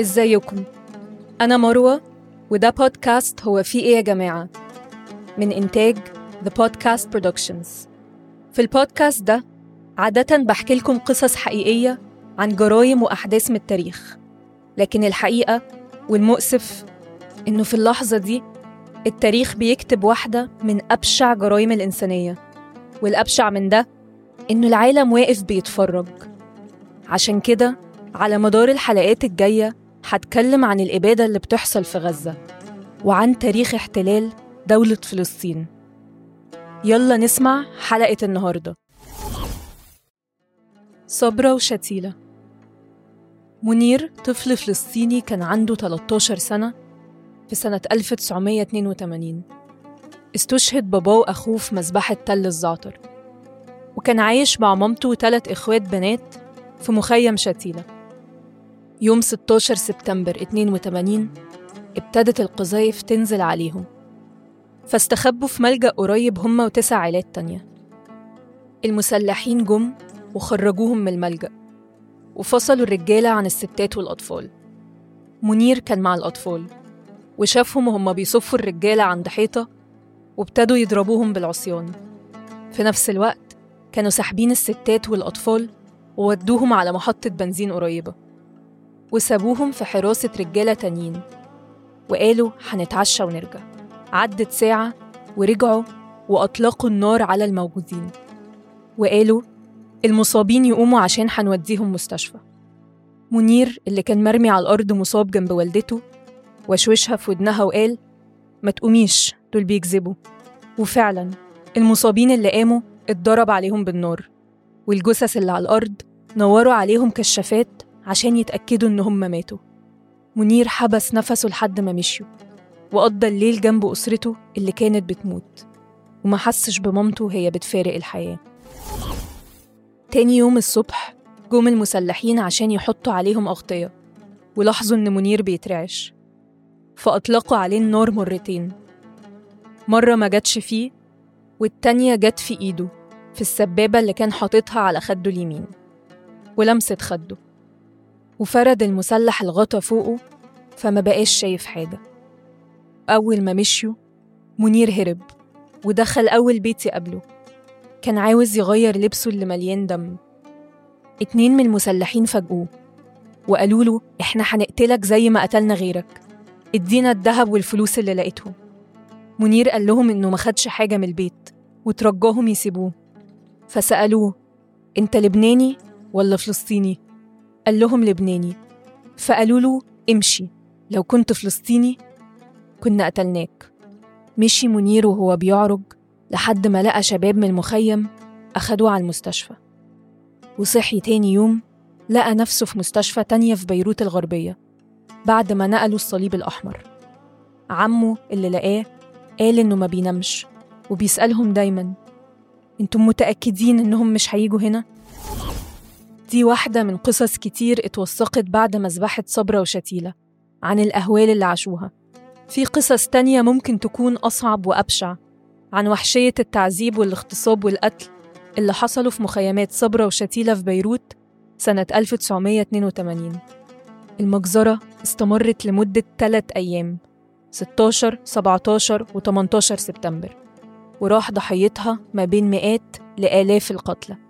إزيكم؟ أنا مروة وده بودكاست هو في إيه يا جماعة؟ من إنتاج The Podcast Productions. في البودكاست ده عادة بحكي لكم قصص حقيقية عن جرايم وأحداث من التاريخ. لكن الحقيقة والمؤسف إنه في اللحظة دي التاريخ بيكتب واحدة من أبشع جرائم الإنسانية. والأبشع من ده إنه العالم واقف بيتفرج. عشان كده على مدار الحلقات الجاية هتكلم عن الإبادة اللي بتحصل في غزة وعن تاريخ احتلال دولة فلسطين. يلا نسمع حلقة النهاردة. صبرة وشتيلة. منير طفل فلسطيني كان عنده 13 سنة في سنة 1982 استشهد باباه وأخوه في مذبحة تل الزعتر. وكان عايش مع مامته وثلاث إخوات بنات في مخيم شتيلة. يوم 16 سبتمبر 82 ابتدت القذايف تنزل عليهم. فاستخبوا في ملجأ قريب هم وتسع عائلات تانية. المسلحين جم وخرجوهم من الملجأ وفصلوا الرجالة عن الستات والأطفال. منير كان مع الأطفال وشافهم وهم بيصفوا الرجالة عند حيطة وابتدوا يضربوهم بالعصيان. في نفس الوقت كانوا ساحبين الستات والأطفال وودوهم على محطة بنزين قريبة. وسابوهم في حراسة رجالة تانيين. وقالوا هنتعشى ونرجع. عدت ساعة ورجعوا وأطلقوا النار على الموجودين. وقالوا المصابين يقوموا عشان هنوديهم مستشفى. منير اللي كان مرمي على الأرض مصاب جنب والدته وشوشها في ودنها وقال ما تقوميش دول بيكذبوا. وفعلا المصابين اللي قاموا اتضرب عليهم بالنار. والجثث اللي على الأرض نوروا عليهم كشافات عشان يتأكدوا إن هم ماتوا. منير حبس نفسه لحد ما مشيوا وقضى الليل جنب أسرته اللي كانت بتموت وما حسش بمامته وهي بتفارق الحياة. تاني يوم الصبح جم المسلحين عشان يحطوا عليهم أغطية ولاحظوا إن منير بيترعش فأطلقوا عليه النار مرتين. مرة ما جاتش فيه والتانية جت في إيده في السبابة اللي كان حاططها على خده اليمين ولمست خده. وفرد المسلح الغطا فوقه فما بقاش شايف حاجة. أول ما مشيوا منير هرب ودخل أول بيت يقابله كان عاوز يغير لبسه اللي مليان دم. اتنين من المسلحين فاجئوه وقالوا له إحنا هنقتلك زي ما قتلنا غيرك. ادينا الذهب والفلوس اللي لقيتهم. منير قال لهم إنه ما خدش حاجة من البيت وترجاهم يسيبوه. فسألوه أنت لبناني ولا فلسطيني؟ قال لهم لبناني. فقالوا له امشي. لو كنت فلسطيني كنا قتلناك. مشي منير وهو بيعرج لحد ما لقى شباب من المخيم أخدوه على المستشفى. وصحي تاني يوم لقى نفسه في مستشفى تانية في بيروت الغربية بعد ما نقلوا الصليب الأحمر. عمه اللي لقاه قال إنه ما بينامش وبيسألهم دايما أنتم متأكدين إنهم مش هيجوا هنا؟ دي واحدة من قصص كتير اتوثقت بعد مذبحة صبرة وشتيلة عن الأهوال اللي عاشوها. في قصص تانية ممكن تكون أصعب وأبشع عن وحشية التعذيب والاغتصاب والقتل اللي حصلوا في مخيمات صبرة وشتيلة في بيروت سنة 1982 المجزرة استمرت لمدة 3 أيام 16 17 و 18 سبتمبر وراح ضحيتها ما بين مئات لآلاف القتلى.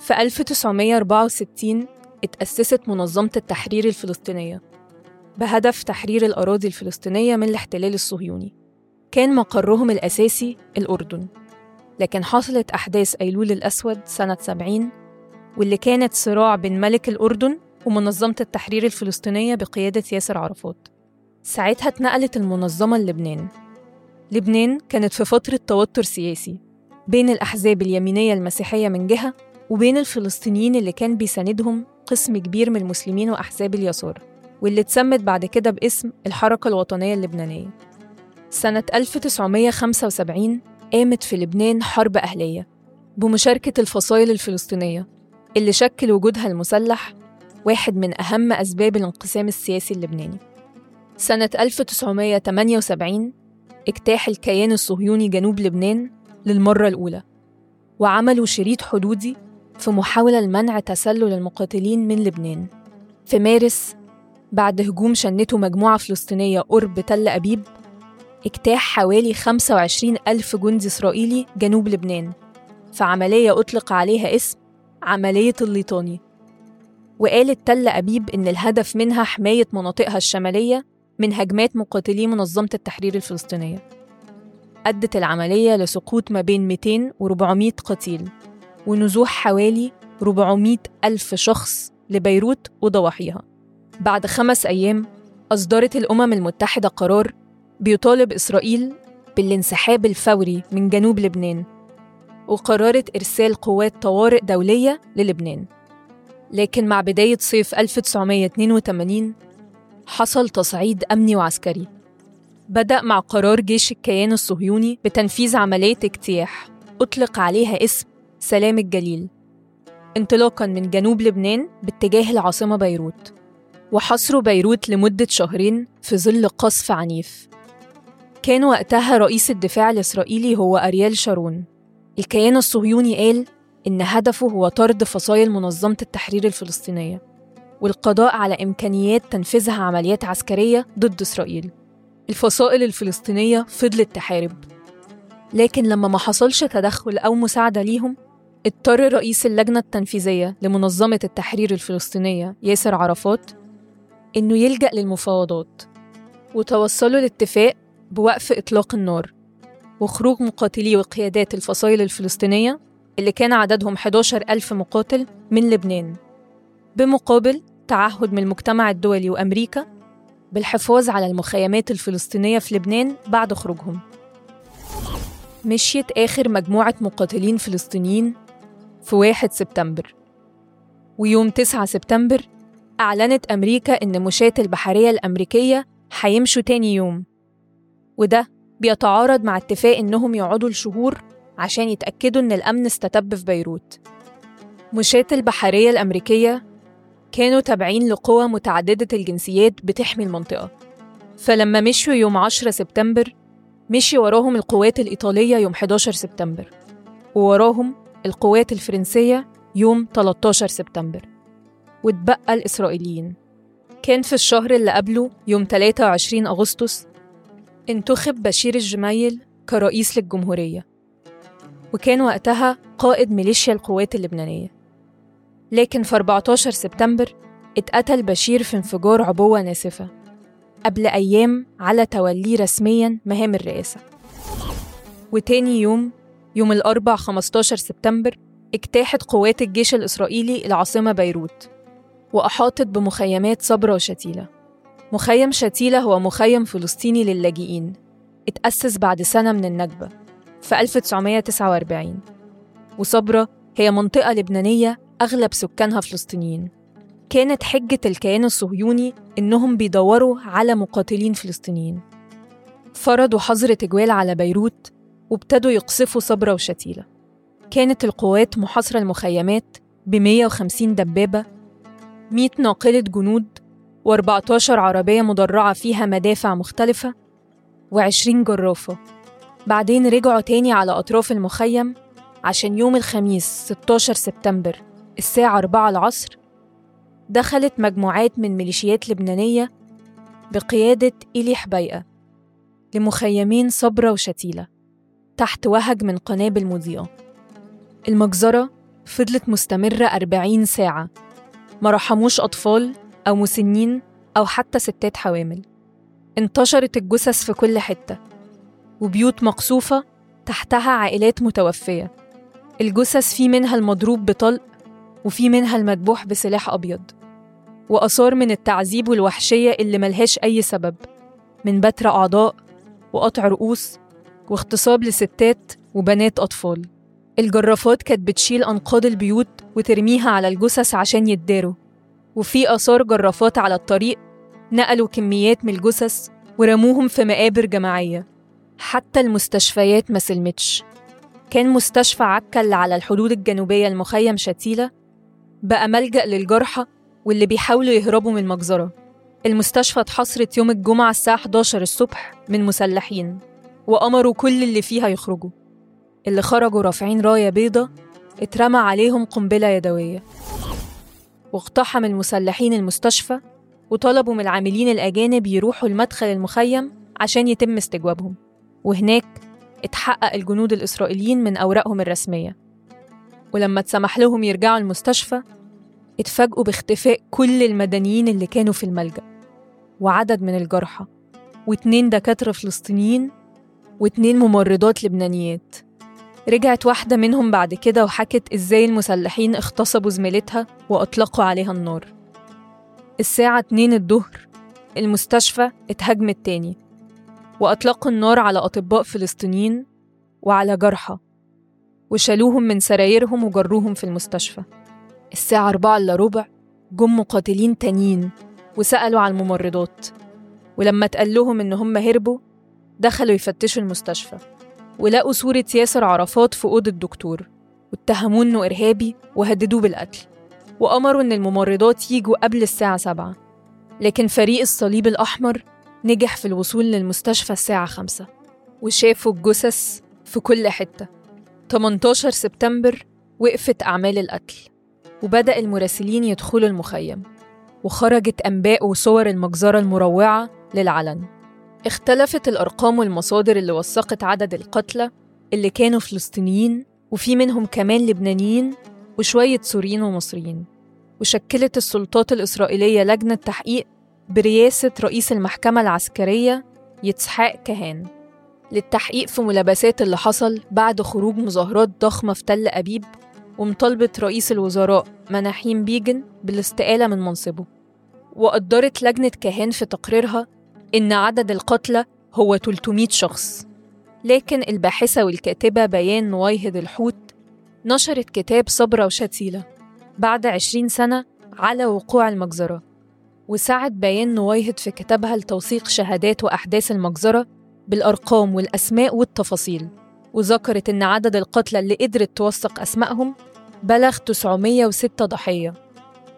في 1964 اتأسست منظمة التحرير الفلسطينية بهدف تحرير الأراضي الفلسطينية من الاحتلال الصهيوني. كان مقرهم الأساسي الأردن لكن حصلت أحداث أيلول الأسود سنة 70 واللي كانت صراع بين ملك الأردن ومنظمة التحرير الفلسطينية بقيادة ياسر عرفات. ساعتها اتنقلت المنظمة للبنان. لبنان كانت في فترة توتر سياسي بين الأحزاب اليمينية المسيحية من جهة وبين الفلسطينيين اللي كان بيساندهم قسم كبير من المسلمين وأحزاب اليسار واللي اتسمت بعد كده باسم الحركة الوطنية اللبنانية. سنة 1975 قامت في لبنان حرب أهلية بمشاركة الفصائل الفلسطينية اللي شكل وجودها المسلح واحد من أهم أسباب الانقسام السياسي اللبناني. سنة 1978 اجتاح الكيان الصهيوني جنوب لبنان للمرة الأولى وعملوا شريط حدودي في محاولة لمنع تسلل المقاتلين من لبنان. في مارس بعد هجوم شنته مجموعة فلسطينية قرب تل أبيب اجتاح حوالي 25 ألف جندي إسرائيلي جنوب لبنان. في عملية أطلق عليها اسم عملية الليطاني. وقالت تل أبيب إن الهدف منها حماية مناطقها الشمالية من هجمات مقاتلي منظمة التحرير الفلسطينية. أدت العملية لسقوط ما بين 200 و 400 قتيل. ونزوح حوالي 400 ألف شخص لبيروت وضواحيها. بعد خمس أيام أصدرت الأمم المتحدة قرار بيطالب إسرائيل بالانسحاب الفوري من جنوب لبنان وقررت إرسال قوات طوارئ دولية للبنان. لكن مع بداية صيف 1982 حصل تصعيد أمني وعسكري. بدأ مع قرار جيش الكيان الصهيوني بتنفيذ عملية اجتياح أطلق عليها اسم سلام الجليل. انطلاقا من جنوب لبنان باتجاه العاصمة بيروت وحصروا بيروت لمدة شهرين في ظل قصف عنيف. كان وقتها رئيس الدفاع الإسرائيلي هو أريال شارون. الكيان الصهيوني قال إن هدفه هو طرد فصائل منظمة التحرير الفلسطينية والقضاء على إمكانيات تنفيذها عمليات عسكرية ضد إسرائيل. الفصائل الفلسطينية فضلت تحارب. لكن لما ما حصلش تدخل أو مساعدة ليهم اضطر رئيس اللجنة التنفيذية لمنظمة التحرير الفلسطينية ياسر عرفات إنه يلجأ للمفاوضات وتوصلوا لاتفاق بوقف إطلاق النار وخروج مقاتلي وقيادات الفصائل الفلسطينية اللي كان عددهم 11 ألف مقاتل من لبنان بمقابل تعهد من المجتمع الدولي وأمريكا بالحفاظ على المخيمات الفلسطينية في لبنان بعد خروجهم. مشيت آخر مجموعة مقاتلين فلسطينيين في 1 سبتمبر. ويوم 9 سبتمبر أعلنت أمريكا إن مشاة البحرية الأمريكية هيمشوا تاني يوم. وده بيتعارض مع اتفاق إنهم يقعدوا لشهور عشان يتأكدوا إن الأمن استتب في بيروت. مشاة البحرية الأمريكية كانوا تابعين لقوى متعددة الجنسيات بتحمي المنطقة. فلما مشوا يوم 10 سبتمبر مشي وراهم القوات الإيطالية يوم 11 سبتمبر. ووراهم القوات الفرنسية يوم 13 سبتمبر. واتبقى الإسرائيليين. كان في الشهر اللي قبله يوم 23 أغسطس انتخب بشير الجميل كرئيس للجمهورية. وكان وقتها قائد ميليشيا القوات اللبنانية. لكن في 14 سبتمبر اتقتل بشير في انفجار عبوة ناسفة. قبل أيام على توليه رسميا مهام الرئاسة. وتاني يوم يوم الأربع 15 سبتمبر اجتاحت قوات الجيش الإسرائيلي العاصمة بيروت وأحاطت بمخيمات صبرا وشتيلة مخيم شتيلة هو مخيم فلسطيني للاجئين. اتأسس بعد سنة من النكبة في 1949 وصبرا هي منطقة لبنانية أغلب سكانها فلسطينيين. كانت حجة الكيان الصهيوني إنهم بيدوروا على مقاتلين فلسطينيين. فرضوا حظر تجوال على بيروت وابتدوا يقصفوا صبرا وشتيلة. كانت القوات محاصرة المخيمات ب 150 دبابة 100 ناقلة جنود و14 عربية مدرعة فيها مدافع مختلفة و20 جرافة. بعدين رجعوا تاني على أطراف المخيم عشان يوم الخميس 16 سبتمبر الساعة 4 العصر دخلت مجموعات من ميليشيات لبنانية بقيادة إيلي حبيقة لمخيمين صبرا وشتيلة. تحت وهج من قنابل مضيئة المجزرة فضلت مستمرة 40 ساعة. ما رحموش أطفال أو مسنين أو حتى ستات حوامل. انتشرت الجثث في كل حتة. وبيوت مقصوفة تحتها عائلات متوفية. الجثث في منها المضروب بطلق وفي منها المذبوح بسلاح أبيض. وآثار من التعذيب والوحشية اللي ملهاش أي سبب. من بتر أعضاء وقطع رؤوس واغتصاب لستات وبنات أطفال. الجرافات كانت بتشيل أنقاض البيوت وترميها على الجثث عشان يتداروا. وفي آثار جرافات على الطريق نقلوا كميات من الجثث ورموهم في مقابر جماعية. حتى المستشفيات ما سلمتش. كان مستشفى عكا اللي على الحدود الجنوبية المخيم شتيلة. بقى ملجأ للجرحى واللي بيحاولوا يهربوا من المجزرة. المستشفى اتحصرت يوم الجمعة الساعة 11 الصبح من مسلحين. وأمروا كل اللي فيها يخرجوا. اللي خرجوا رافعين راية بيضة اترمى عليهم قنبلة يدوية. واقتحم المسلحين المستشفى وطلبوا من العاملين الأجانب يروحوا لمدخل المخيم عشان يتم استجوابهم. وهناك اتحقق الجنود الإسرائيليين من أوراقهم الرسمية. ولما اتسمح لهم يرجعوا المستشفى اتفاجئوا باختفاء كل المدنيين اللي كانوا في الملجأ. وعدد من الجرحى واتنين دكاترة فلسطينيين واتنين ممرضات لبنانيات. رجعت واحدة منهم بعد كده وحكت إزاي المسلحين اغتصبوا زميلتها وأطلقوا عليها النار. الساعة 2 الظهر المستشفى اتهاجمت تاني وأطلقوا النار على أطباء فلسطينيين وعلى جرحى وشالوهم من سرايرهم وجروهم في المستشفى. الساعة أربعة إلا ربع جم مقاتلين تانيين وسألوا على الممرضات ولما اتقال لهم إن هم هربوا دخلوا يفتشوا المستشفى ولقوا صورة ياسر عرفات في أوضة الدكتور واتهموه إنه إرهابي وهددوه بالقتل وأمروا إن الممرضات يجوا قبل الساعة سبعة لكن فريق الصليب الأحمر نجح في الوصول للمستشفى الساعة خمسة وشافوا الجثث في كل حتة. 18 سبتمبر وقفت أعمال القتل وبدأ المراسلين يدخلوا المخيم وخرجت أنباء وصور المجزرة المروعة للعلن. اختلفت الأرقام والمصادر اللي وثقت عدد القتلى اللي كانوا فلسطينيين وفي منهم كمان لبنانيين وشوية سوريين ومصريين. وشكلت السلطات الإسرائيلية لجنة تحقيق برئاسة رئيس المحكمة العسكرية يتسحاق كهان. للتحقيق في ملابسات اللي حصل بعد خروج مظاهرات ضخمة في تل أبيب ومطالبة رئيس الوزراء مناحيم بيجن بالاستقالة من منصبه. وقدرت لجنة كهان في تقريرها إن عدد القتلى هو 300 شخص. لكن الباحثة والكاتبة بيان نويهد الحوت نشرت كتاب صبرة وشتيلة بعد 20 سنة على وقوع المجزرة وسعت بيان نويهد في كتابها لتوثيق شهادات وأحداث المجزرة بالأرقام والأسماء والتفاصيل وذكرت إن عدد القتلى اللي قدرت توثق أسمائهم بلغ 906 ضحية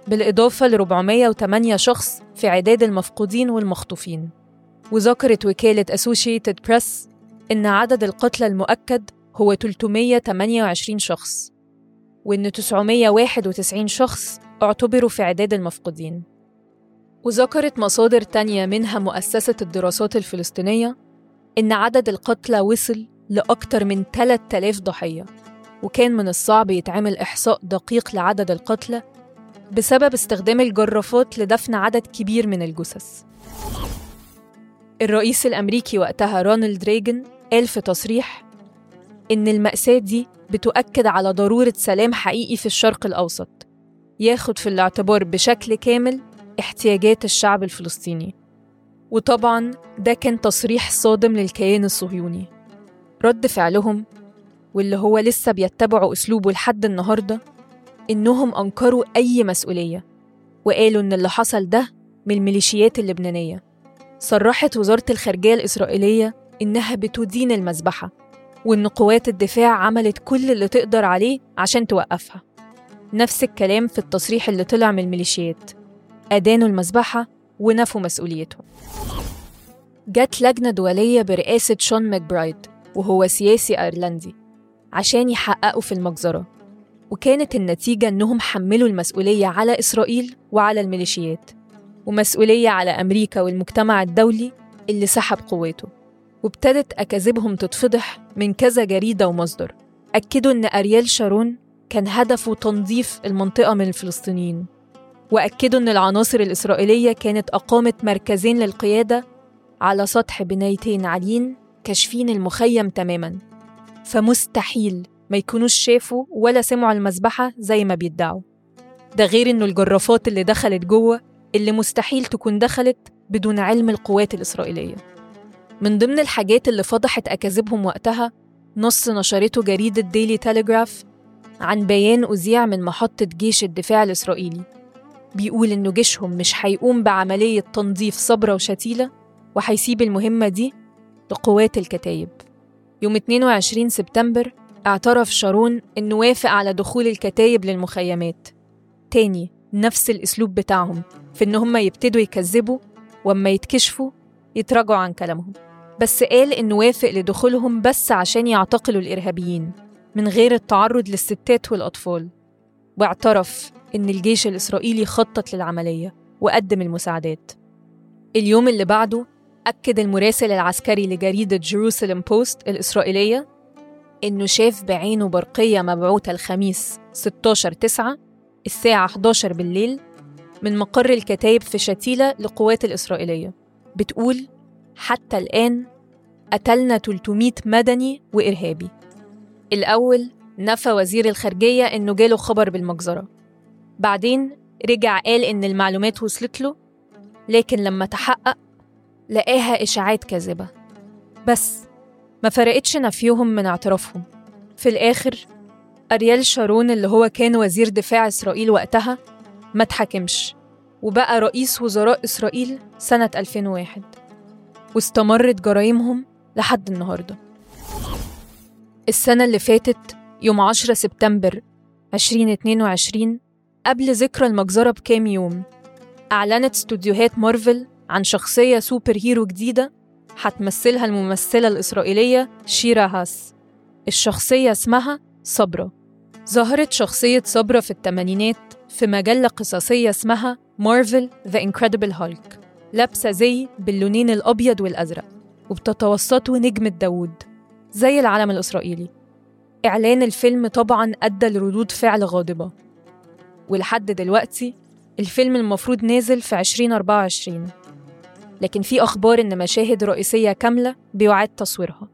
بالإضافة ل 408 شخص في عداد المفقودين والمخطوفين. وذكرت وكالة Associated Press إن عدد القتلى المؤكد هو 328 شخص وإن 991 شخص اعتبروا في عداد المفقودين. وذكرت مصادر تانية منها مؤسسة الدراسات الفلسطينية إن عدد القتلى وصل لأكثر من 3000 ضحية وكان من الصعب يتعمل إحصاء دقيق لعدد القتلى بسبب استخدام الجرافات لدفن عدد كبير من الجثث. الرئيس الأمريكي وقتها رونالد ريجن قال في تصريح إن المأساة دي بتؤكد على ضرورة سلام حقيقي في الشرق الأوسط ياخد في الاعتبار بشكل كامل احتياجات الشعب الفلسطيني. وطبعا ده كان تصريح صادم للكيان الصهيوني. رد فعلهم واللي هو لسه بيتبعوا أسلوبه لحد النهاردة إنهم أنكروا أي مسؤولية وقالوا إن اللي حصل ده من الميليشيات اللبنانية. صرحت وزارة الخارجية الإسرائيلية إنها بتدين المذبحة وإن قوات الدفاع عملت كل اللي تقدر عليه عشان توقفها. نفس الكلام في التصريح اللي طلع من الميليشيات. أدانوا المذبحة ونفوا مسؤوليتهم. جت لجنة دولية برئاسة شون ماكبرايد وهو سياسي أيرلندي عشان يحققوا في المجزرة. وكانت النتيجة إنهم حملوا المسؤولية على إسرائيل وعلى الميليشيات. ومسؤولية على أمريكا والمجتمع الدولي اللي سحب قوته وابتدت أكاذيبهم تتفضح من كذا جريدة ومصدر. أكدوا إن أريال شارون كان هدفه تنظيف المنطقة من الفلسطينيين وأكدوا إن العناصر الإسرائيلية كانت أقامت مركزين للقيادة على سطح بنايتين عاليين كاشفين المخيم تماما. فمستحيل ما يكونوش شافوا ولا سمعوا المذبحة زي ما بيدعوا. ده غير إنه الجرافات اللي دخلت جوه اللي مستحيل تكون دخلت بدون علم القوات الإسرائيلية. من ضمن الحاجات اللي فضحت أكاذيبهم وقتها نص نشرته جريدة Daily Telegraph عن بيان أذيع من محطة جيش الدفاع الإسرائيلي. بيقول إنه جيشهم مش هيقوم بعملية تنظيف صبرا وشاتيلا وهيسيب المهمة دي لقوات الكتايب. يوم 22 سبتمبر اعترف شارون إنه وافق على دخول الكتايب للمخيمات. تاني نفس الأسلوب بتاعهم في إن هم يبتدوا يكذبوا وأما يتكشفوا يتراجعوا عن كلامهم. بس قال إنه وافق لدخولهم بس عشان يعتقلوا الإرهابيين من غير التعرض للستات والأطفال. واعترف إن الجيش الإسرائيلي خطط للعملية وقدم المساعدات. اليوم اللي بعده أكد المراسل العسكري لجريدة جيروسالم بوست الإسرائيلية إنه شاف بعينه برقية مبعوثة الخميس 16 9 الساعة 11 بالليل من مقر الكتايب في شتيلة للقوات الإسرائيلية. بتقول حتى الآن قتلنا 300 مدني وإرهابي. الأول نفى وزير الخارجية إنه جاله خبر بالمجزرة. بعدين رجع قال إن المعلومات وصلت له لكن لما تحقق لقاها إشاعات كاذبة. بس ما فرقتش نفيهم من اعترافهم. في الآخر أريال شارون اللي هو كان وزير دفاع إسرائيل وقتها ما اتحكمش وبقى رئيس وزراء إسرائيل سنة 2001 واستمرت جرايمهم لحد النهارده. السنة اللي فاتت يوم 10 سبتمبر 2022 قبل ذكرى المجزرة بكام يوم أعلنت استوديوهات مارفل عن شخصية super hero جديدة هتمثلها الممثلة الإسرائيلية شيرا هاس. الشخصية اسمها صبرا. ظهرت شخصية صبرا في الثمانينات في مجلة قصصية اسمها Marvel The Incredible Hulk لابسة زي باللونين الأبيض والأزرق وبتتوسطه نجمة داوود زي العلم الإسرائيلي. إعلان الفيلم طبعا أدى لردود فعل غاضبة. ولحد دلوقتي الفيلم المفروض نازل في 2024 لكن في أخبار إن مشاهد رئيسية كاملة بيعاد تصويرها.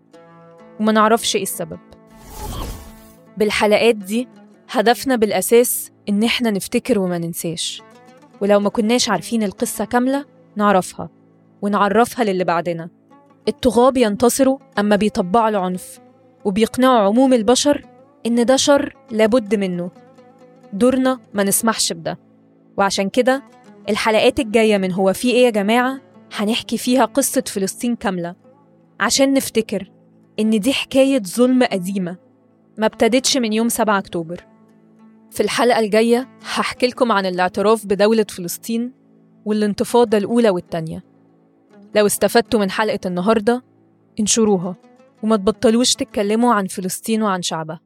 وما نعرفش إيه السبب. بالحلقات دي هدفنا بالأساس إن إحنا نفتكر وما ننساش. ولو ما كناش عارفين القصة كاملة نعرفها ونعرفها للي بعدنا. الطغاة بينتصروا أما بيطبعوا العنف وبيقنعوا عموم البشر إن ده شر لابد منه. دورنا ما نسمحش بده. وعشان كده الحلقات الجاية من هو في إيه يا جماعة هنحكي فيها قصة فلسطين كاملة. عشان نفتكر إن دي حكاية ظلم قديمة. ما ابتدتش من يوم 7 أكتوبر. في الحلقة الجاية هحكي لكم عن الاعتراف بدولة فلسطين والانتفاضة الأولى والتانية. لو استفدتوا من حلقة النهاردة انشروها وما تبطلوش تتكلموا عن فلسطين وعن شعبها.